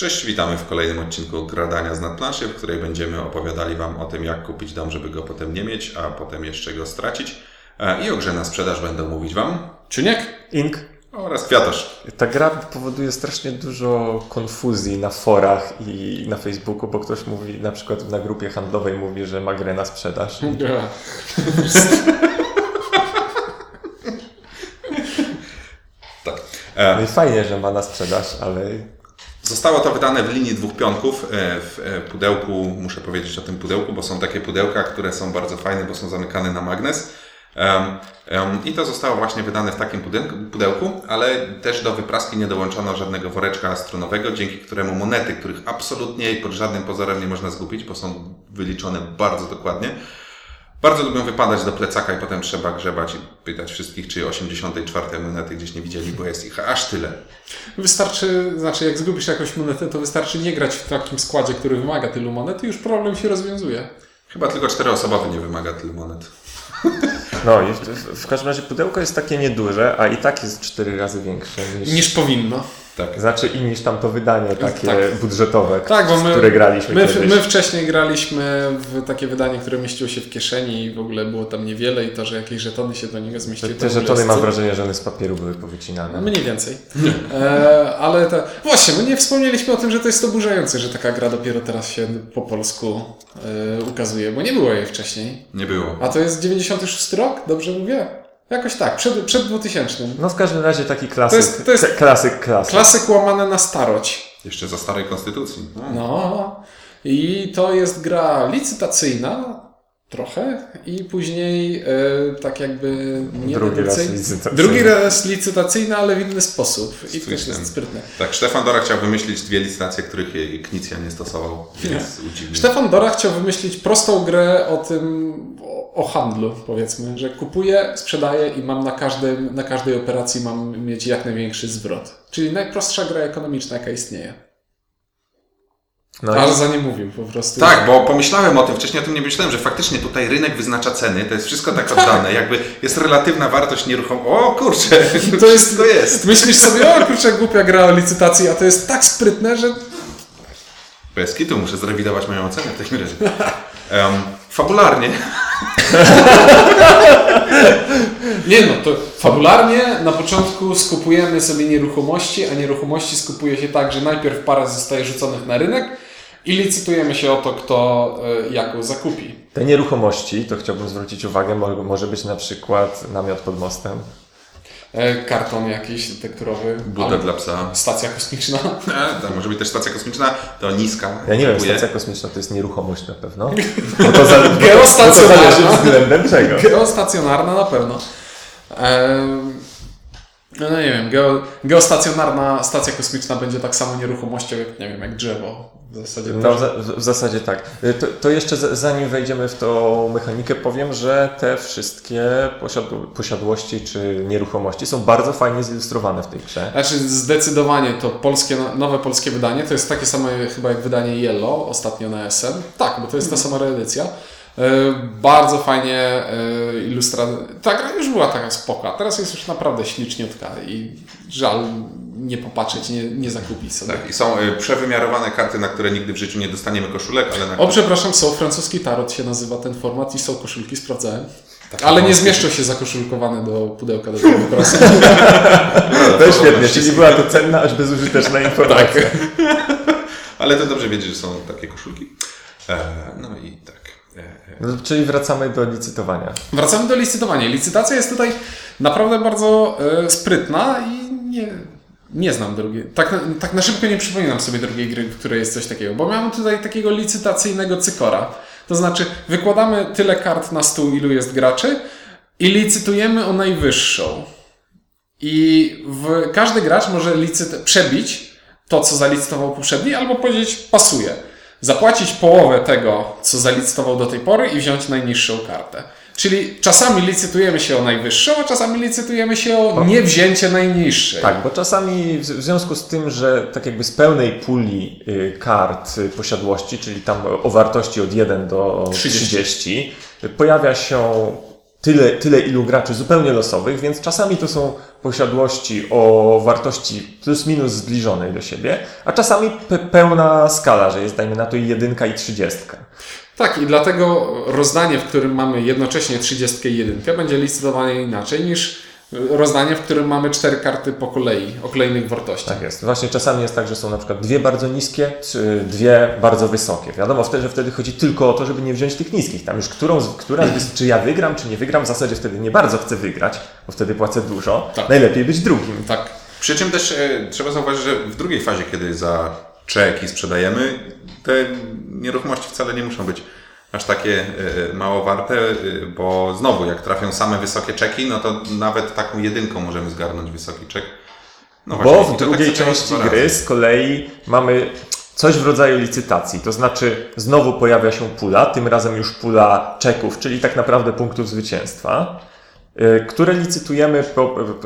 Cześć, witamy w kolejnym odcinku Gradania z nadplanszy, w której będziemy opowiadali Wam o tym, jak kupić dom, żeby go potem nie mieć, a potem jeszcze go stracić. E, I o grze na sprzedaż będą mówić Wam Czyniek? Ink. oraz Kwiatosz. Ta gra powoduje strasznie dużo konfuzji na forach i na Facebooku, bo ktoś mówi, na przykład na grupie handlowej mówi, że ma grę na sprzedaż. Tak. E, No i fajnie, że ma na sprzedaż, ale Zostało to wydane w linii dwóch pionków. e, W e, pudełku, muszę powiedzieć o tym pudełku, bo są takie pudełka, które są bardzo fajne, bo są zamykane na magnes. I to zostało właśnie wydane w takim pudełku, ale też do wypraski nie dołączono żadnego woreczka stronowego, dzięki któremu monety, których absolutnie pod żadnym pozorem nie można zgubić, bo są wyliczone bardzo dokładnie, bardzo lubią wypadać do plecaka i potem trzeba grzebać i pytać wszystkich, czy 84 monety gdzieś nie widzieli, bo jest ich aż tyle. Wystarczy, znaczy jak zgubisz jakąś monetę, to wystarczy nie grać w takim składzie, który wymaga tylu monet i już problem się rozwiązuje. Chyba tylko czteroosobowy nie wymaga tylu monet. no i w, w, każdym razie pudełko jest takie nieduże, a i tak jest cztery razy większe niż, Niż powinno. Tak. znaczy i niż tamto wydanie takie Tak. budżetowe, Tak, bo w my, które graliśmy my, kiedyś. my wcześniej graliśmy w takie wydanie, które mieściło się w kieszeni i w ogóle było tam niewiele i to, że jakieś żetony się do niego Te, zmieściły. to te ogóle żetony mam wrażenie, że one z papieru były powycinane. Mniej więcej. E, ale to, właśnie, my nie wspomnieliśmy o tym, że to jest oburzające, że taka gra dopiero teraz się po polsku e, ukazuje, bo nie było jej wcześniej. Nie było. A to jest 96 rok? Dobrze mówię? Jakoś tak, przed, przed 2000. No w każdym razie taki klasyk, To jest- to jest- klasyk, klasyk. Klasyk łamane na starość. Jeszcze za starej konstytucji. No. No. I to jest gra licytacyjna trochę i później e, tak jakby nie Drugi raz decyzyjna. licytacyjny. Drugi raz licytacyjna, ale w inny sposób. I to też jest sprytne. Tak, Stefan Dora chciał wymyślić dwie licytacje, których jej Knicja nie stosował, więc udziwnił. Stefan Dora chciał wymyślić prostą grę o tym, o, o handlu, powiedzmy, że kupuję, sprzedaję i mam na, każdym, na każdej operacji mam mieć jak największy zwrot. Czyli najprostsza gra ekonomiczna, jaka istnieje. No Ale i za nie mówił po prostu. Tak, bo pomyślałem o tym, wcześniej o tym nie myślałem, że faktycznie tutaj rynek wyznacza ceny, to jest wszystko tak oddane, jakby jest relatywna wartość nieruchomości. O kurczę, To jest, to jest. Myślisz sobie, o kurczę, głupia gra o licytacji, a to jest tak sprytne, że Bez kitu muszę zrewidować moją ocenę w takim razie. Em, fabularnie, Nie no, to fabularnie na początku skupujemy sobie nieruchomości, a nieruchomości skupuje się tak, że najpierw parę zostaje rzuconych na rynek i licytujemy się o to, kto y, jaką zakupi. te nieruchomości, to chciałbym zwrócić uwagę, mo- może być na przykład namiot pod mostem. E, karton jakiś tekturowy, buda dla psa. stacja kosmiczna. E, to może być też stacja kosmiczna, to niska. Ja nie wiem, stacja kosmiczna to jest nieruchomość na pewno. Bo to, za, to, to Geostacjonarna. zależy względem czego. Geostacjonarna na pewno. Em, no nie wiem, geo, geostacjonarna stacja kosmiczna będzie tak samo nieruchomością jak, nie wiem, jak drzewo. W zasadzie No, w, zasadzie tak. To, to jeszcze zanim wejdziemy w tą mechanikę, powiem, że te wszystkie posiad- posiadłości czy nieruchomości są bardzo fajnie zilustrowane w tej grze. Znaczy zdecydowanie to polskie, nowe polskie wydanie to jest takie same chyba jak wydanie Yellow ostatnio na SN. Tak, bo to jest ta sama reedycja. E, Bardzo fajnie e, ilustracja. Ta gra już była taka spoko, a teraz jest już naprawdę śliczniutka i żal nie popatrzeć, nie, nie zakupić sobie. Tak, i są y, przewymiarowane karty, na które nigdy w życiu nie dostaniemy koszulek, ale na O, przepraszam, są francuski tarot się nazywa ten format i są koszulki, sprawdzałem. Takie Ale nie zmieszczą się zakoszulkowane do pudełka do tego obrazu. To jest świetnie, czyli była to cenna, aż bezużyteczna informacja. Ale to dobrze wiedzieć, że są takie koszulki. E, no i tak. E, e. No, czyli wracamy do licytowania. Wracamy do licytowania. Licytacja jest tutaj naprawdę bardzo sprytna i nie, nie znam drugiej. Tak, tak na szybko nie przypominam sobie drugiej gry, w której jest coś takiego, bo mamy tutaj takiego licytacyjnego cykora. To znaczy, wykładamy tyle kart na stół, ilu jest graczy i licytujemy o najwyższą. I w, każdy gracz może licyt, przebić to, co zalicytował poprzedni, albo powiedzieć pasuje. Zapłacić połowę tego, co zalicytował do tej pory i wziąć najniższą kartę. Czyli czasami licytujemy się o najwyższą, a czasami licytujemy się o niewzięcie najniższej. Tak, bo czasami w związku z tym, że tak jakby z pełnej puli y, kart y, posiadłości, czyli tam o wartości od 1 do 30. 30, y, pojawia się tyle, tyle ilu graczy zupełnie losowych, więc czasami to są posiadłości o wartości plus minus zbliżonej do siebie, a czasami pe pełna skala, że jest dajmy na to jedynka i trzydziestka. Tak, i dlatego rozdanie, w którym mamy jednocześnie 30 i 1 będzie licytowane inaczej niż rozdanie, w którym mamy cztery karty po kolei o kolejnych wartościach. Tak jest. Właśnie czasami jest tak, że są na przykład dwie bardzo niskie, dwie bardzo wysokie. Wiadomo wtedy, że wtedy chodzi tylko o to, żeby nie wziąć tych niskich. Tam już którą, która, czy ja wygram, czy nie wygram, w zasadzie wtedy nie bardzo chcę wygrać, bo wtedy płacę dużo. Tak. Najlepiej być drugim. Tak. Przy czym też e, trzeba zauważyć, że w drugiej fazie, kiedy za czeki sprzedajemy, te nieruchomości wcale nie muszą być aż takie e, mało warte, e, bo znowu jak trafią same wysokie czeki, no to nawet taką jedynką możemy zgarnąć wysoki czek. No Bo właśnie, w tak drugiej zaczęło części gry z kolei mamy coś w rodzaju licytacji. To znaczy znowu pojawia się pula, tym razem już pula czeków, czyli tak naprawdę punktów zwycięstwa, y, które licytujemy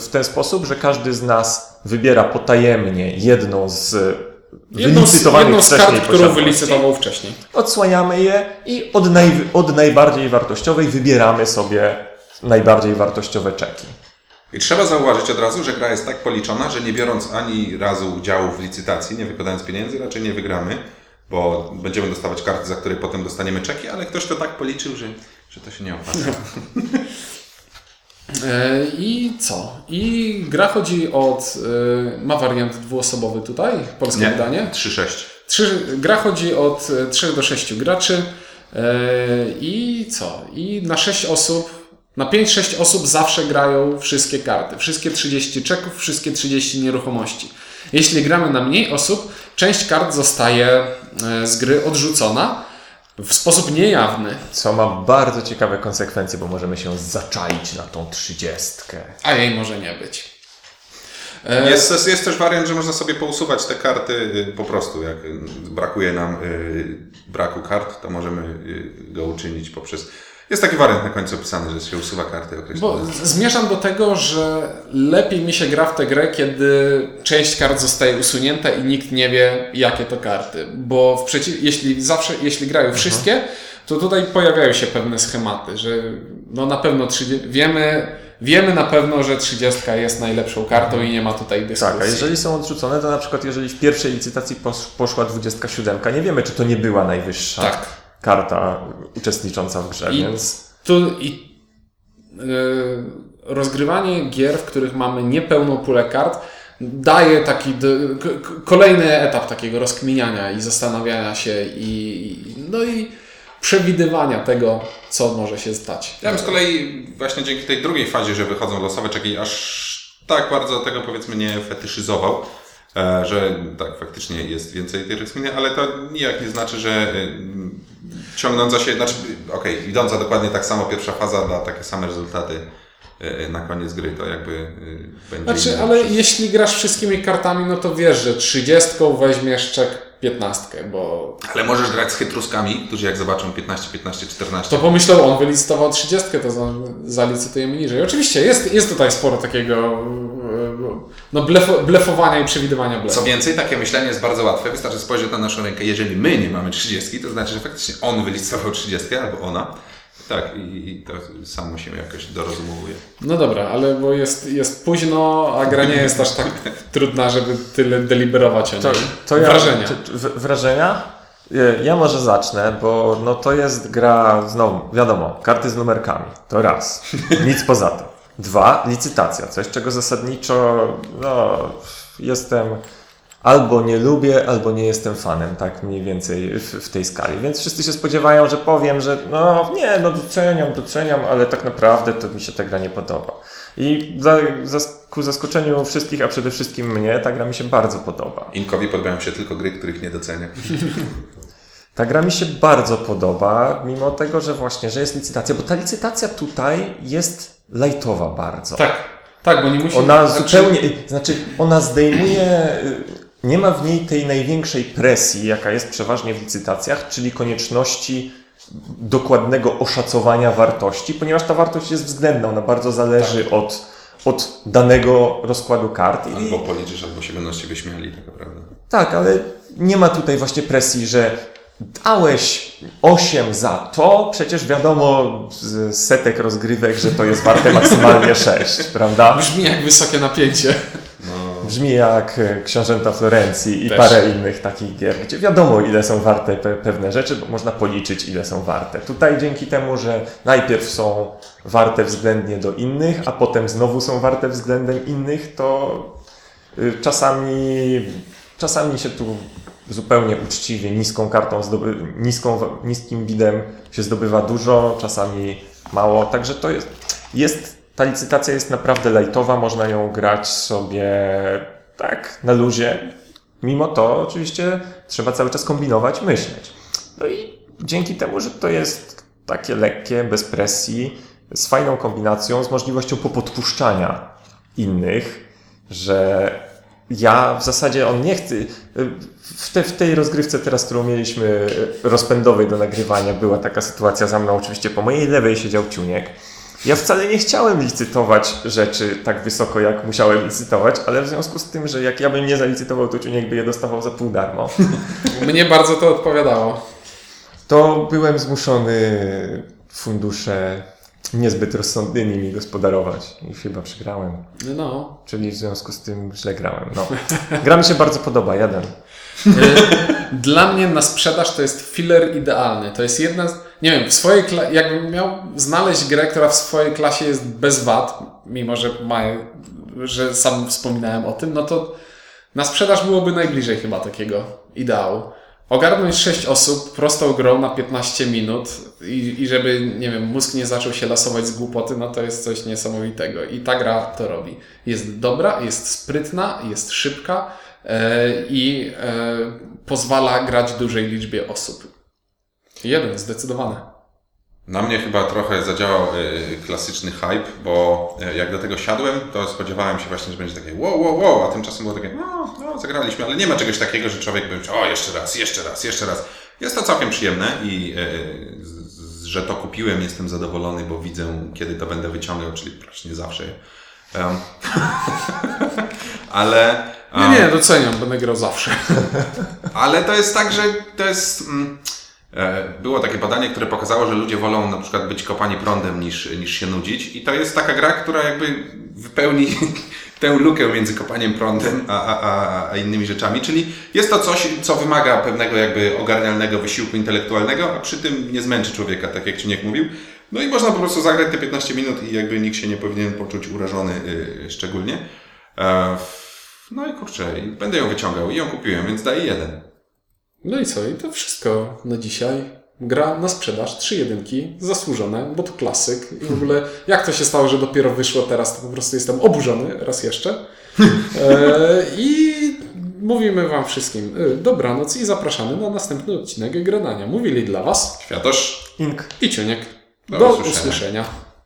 w ten sposób, że każdy z nas wybiera potajemnie jedną z Jedną z, jedną z wcześniej kart, którą wylicytował wcześniej. Odsłaniamy je i od, naj, od najbardziej wartościowej wybieramy sobie najbardziej wartościowe czeki. I trzeba zauważyć od razu, że gra jest tak policzona, że nie biorąc ani razu udziału w licytacji, nie wykładając pieniędzy, raczej nie wygramy, bo będziemy dostawać karty, za które potem dostaniemy czeki, ale ktoś to tak policzył, że, że to się nie opłaca. E, I co? I gra chodzi od. e, Ma wariant dwuosobowy tutaj, polskie Nie, wydanie. 3-6. Trzy, gra chodzi od 3 do 6 graczy. E, I co? I na 6 osób, na 5-6 osób zawsze grają wszystkie karty. Wszystkie 30 czeków, wszystkie 30 nieruchomości. Jeśli gramy na mniej osób, część kart zostaje e, z gry odrzucona w sposób niejawny. Co ma bardzo ciekawe konsekwencje, bo możemy się zaczaić na tą trzydziestkę. A jej może nie być. E, Jest, jest, też wariant, że można sobie pousuwać te karty y, po prostu. Jak y, brakuje nam y, braku kart, to możemy go uczynić poprzez. Jest taki wariant na końcu opisany, że się usuwa karty określone. Bo zmierzam do tego, że lepiej mi się gra w tę grę, kiedy część kart zostaje usunięta i nikt nie wie, jakie to karty. Bo w przeciw... jeśli zawsze, jeśli grają wszystkie, to tutaj pojawiają się pewne schematy, że no na pewno 30... wiemy, wiemy na pewno, że 30 jest najlepszą kartą i nie ma tutaj dyskusji. Tak, a jeżeli są odrzucone, to na przykład jeżeli w pierwszej licytacji posz, poszła 27, nie wiemy, czy to nie była najwyższa Tak. Karta uczestnicząca w grze, I- więc Tu i yy, rozgrywanie gier, w których mamy niepełną pulę kart, daje taki d- k- k- kolejny etap takiego rozkminiania i zastanawiania się i, i no i przewidywania tego, co może się stać. Ja bym z kolei właśnie dzięki tej drugiej fazie, że wychodzą losowe czeki, aż tak bardzo tego powiedzmy nie fetyszyzował, e, że tak faktycznie jest więcej tej rozkminy, ale to nijak nie znaczy, że e, ciągnąca się, znaczy okej, idąca dokładnie tak samo pierwsza faza da takie same rezultaty e, na koniec gry, to jakby e, będzie... Znaczy, ale przez- jeśli grasz wszystkimi kartami, no to wiesz, że 30 weźmiesz czek 15, bo Ale możesz grać z chytruskami, którzy jak zobaczą 15, 15, 14, To pomyślał, on wylicytował 30, to za, zalicytujemy niżej. Oczywiście, jest, jest tutaj sporo takiego e, no, blefo, blefowania i przewidywania blefu. Co więcej, takie myślenie jest bardzo łatwe. Wystarczy spojrzeć na naszą rękę. Jeżeli my nie mamy 30, to znaczy, że faktycznie on wylicytował 30 albo ona. Tak, i, i to samo się jakoś dorozumowuje. No dobra, ale bo jest, jest późno, a gra nie jest aż tak trudna, żeby tyle deliberować o niej. to, to ja, Wrażenia. Czy, czy, w- wrażenia? Ja może zacznę, bo no to jest gra, znowu, wiadomo, karty z numerkami. To raz. Nic poza tym. Dwa, licytacja. Coś, czego zasadniczo no, jestem albo nie lubię, albo nie jestem fanem, tak mniej więcej w, w tej skali. Więc wszyscy się spodziewają, że powiem, że no nie, no doceniam, doceniam, ale tak naprawdę to mi się ta gra nie podoba. I za, za, ku zaskoczeniu wszystkich, a przede wszystkim mnie, ta gra mi się bardzo podoba. Inkowi podobają się tylko gry, których nie docenia. Ta gra mi się bardzo podoba, mimo tego, że właśnie, że jest licytacja, bo ta licytacja tutaj jest lajtowa bardzo. Tak, tak, bo nie musi... Ona znaczy- zupełnie, znaczy ona zdejmuje, nie ma w niej tej największej presji, jaka jest przeważnie w licytacjach, czyli konieczności dokładnego oszacowania wartości, ponieważ ta wartość jest względna, ona bardzo zależy od, od danego rozkładu kart. I, Albo policzysz, albo się będą z ciebie śmiali, tak naprawdę. tak, ale nie ma tutaj właśnie presji, że dałeś 8 za to, przecież wiadomo z setek rozgrywek, że to jest warte maksymalnie 6, prawda? Brzmi jak wysokie napięcie. Brzmi jak e, Książęta Florencji i Też. parę innych takich gier, gdzie wiadomo ile są warte pe pewne rzeczy, bo można policzyć ile są warte. Tutaj dzięki temu, że najpierw są warte względnie do innych, a potem znowu są warte względem innych, to y, czasami, czasami się tu zupełnie uczciwie niską kartą, zdoby, niską, niskim bidem się zdobywa dużo, czasami mało, także to jest, jest ta licytacja jest naprawdę lajtowa, można ją grać sobie tak na luzie. Mimo to oczywiście trzeba cały czas kombinować, myśleć. No i dzięki temu, że to jest takie lekkie, bez presji, z fajną kombinacją, z możliwością popodpuszczania innych, że ja w zasadzie on nie chce. W, te, w tej rozgrywce teraz, którą mieliśmy rozpędowej do nagrywania, była taka sytuacja za mną. Oczywiście po mojej lewej siedział ciuniek. Ja wcale nie chciałem licytować rzeczy tak wysoko, jak musiałem licytować, ale w związku z tym, że jak ja bym nie zalicytował, to ciuniek by je dostawał za pół darmo, Mnie bardzo to odpowiadało. to byłem zmuszony fundusze niezbyt rozsądnie nimi gospodarować i chyba przegrałem. No. Czyli w związku z tym źle grałem. No. Gra mi się bardzo podoba, jeden. Y, Dla mnie na sprzedaż to jest filler idealny. To jest jedna z... Nie wiem, w swojej kla... jakbym miał znaleźć grę, która w swojej klasie jest bez wad, mimo że ma, że sam wspominałem o tym, no to na sprzedaż byłoby najbliżej chyba takiego ideału. Ogarnąć 6 osób prostą grą na 15 minut i, i żeby, nie wiem, mózg nie zaczął się lasować z głupoty, no to jest coś niesamowitego. I ta gra to robi. Jest dobra, jest sprytna, jest szybka e, i e, pozwala grać dużej liczbie osób. Jeden, zdecydowane. Na mnie chyba trochę zadziałał y, klasyczny hype, bo y, jak do tego siadłem, to spodziewałem się właśnie, że będzie takie wow, wow, wow, a tymczasem było takie, no, no, zagraliśmy, ale nie ma czegoś takiego, że człowiek myślał, o, jeszcze raz, jeszcze raz, jeszcze raz. Jest to całkiem przyjemne i y, że to kupiłem, jestem zadowolony, bo widzę, kiedy to będę wyciągał, czyli praktycznie zawsze. Um, ale... Nie, um, nie, doceniam, będę grał zawsze. ale to jest tak, że to jest. Mm, było takie badanie, które pokazało, że ludzie wolą na przykład być kopani prądem niż, niż się nudzić. I to jest taka gra, która jakby wypełni tę lukę między kopaniem prądem a, a, a, innymi rzeczami. Czyli jest to coś, co wymaga pewnego jakby ogarnialnego wysiłku intelektualnego, a przy tym nie zmęczy człowieka, tak jak Ciuniek mówił. No i można po prostu zagrać te 15 minut i jakby nikt się nie powinien poczuć urażony y, szczególnie. E, no i kurczę, będę ją wyciągał i ją kupiłem, więc daję jeden. No i co? I to wszystko na dzisiaj. Gra na sprzedaż, trzy jedynki, zasłużone, bo to klasyk. I w ogóle jak to się stało, że dopiero wyszło teraz, to po prostu jestem oburzony raz jeszcze. E, I mówimy Wam wszystkim e, dobranoc i zapraszamy na następny odcinek Granania. Mówili dla Was Światosz Ink. i Ciuniek. Do Do usłyszenia. usłyszenia.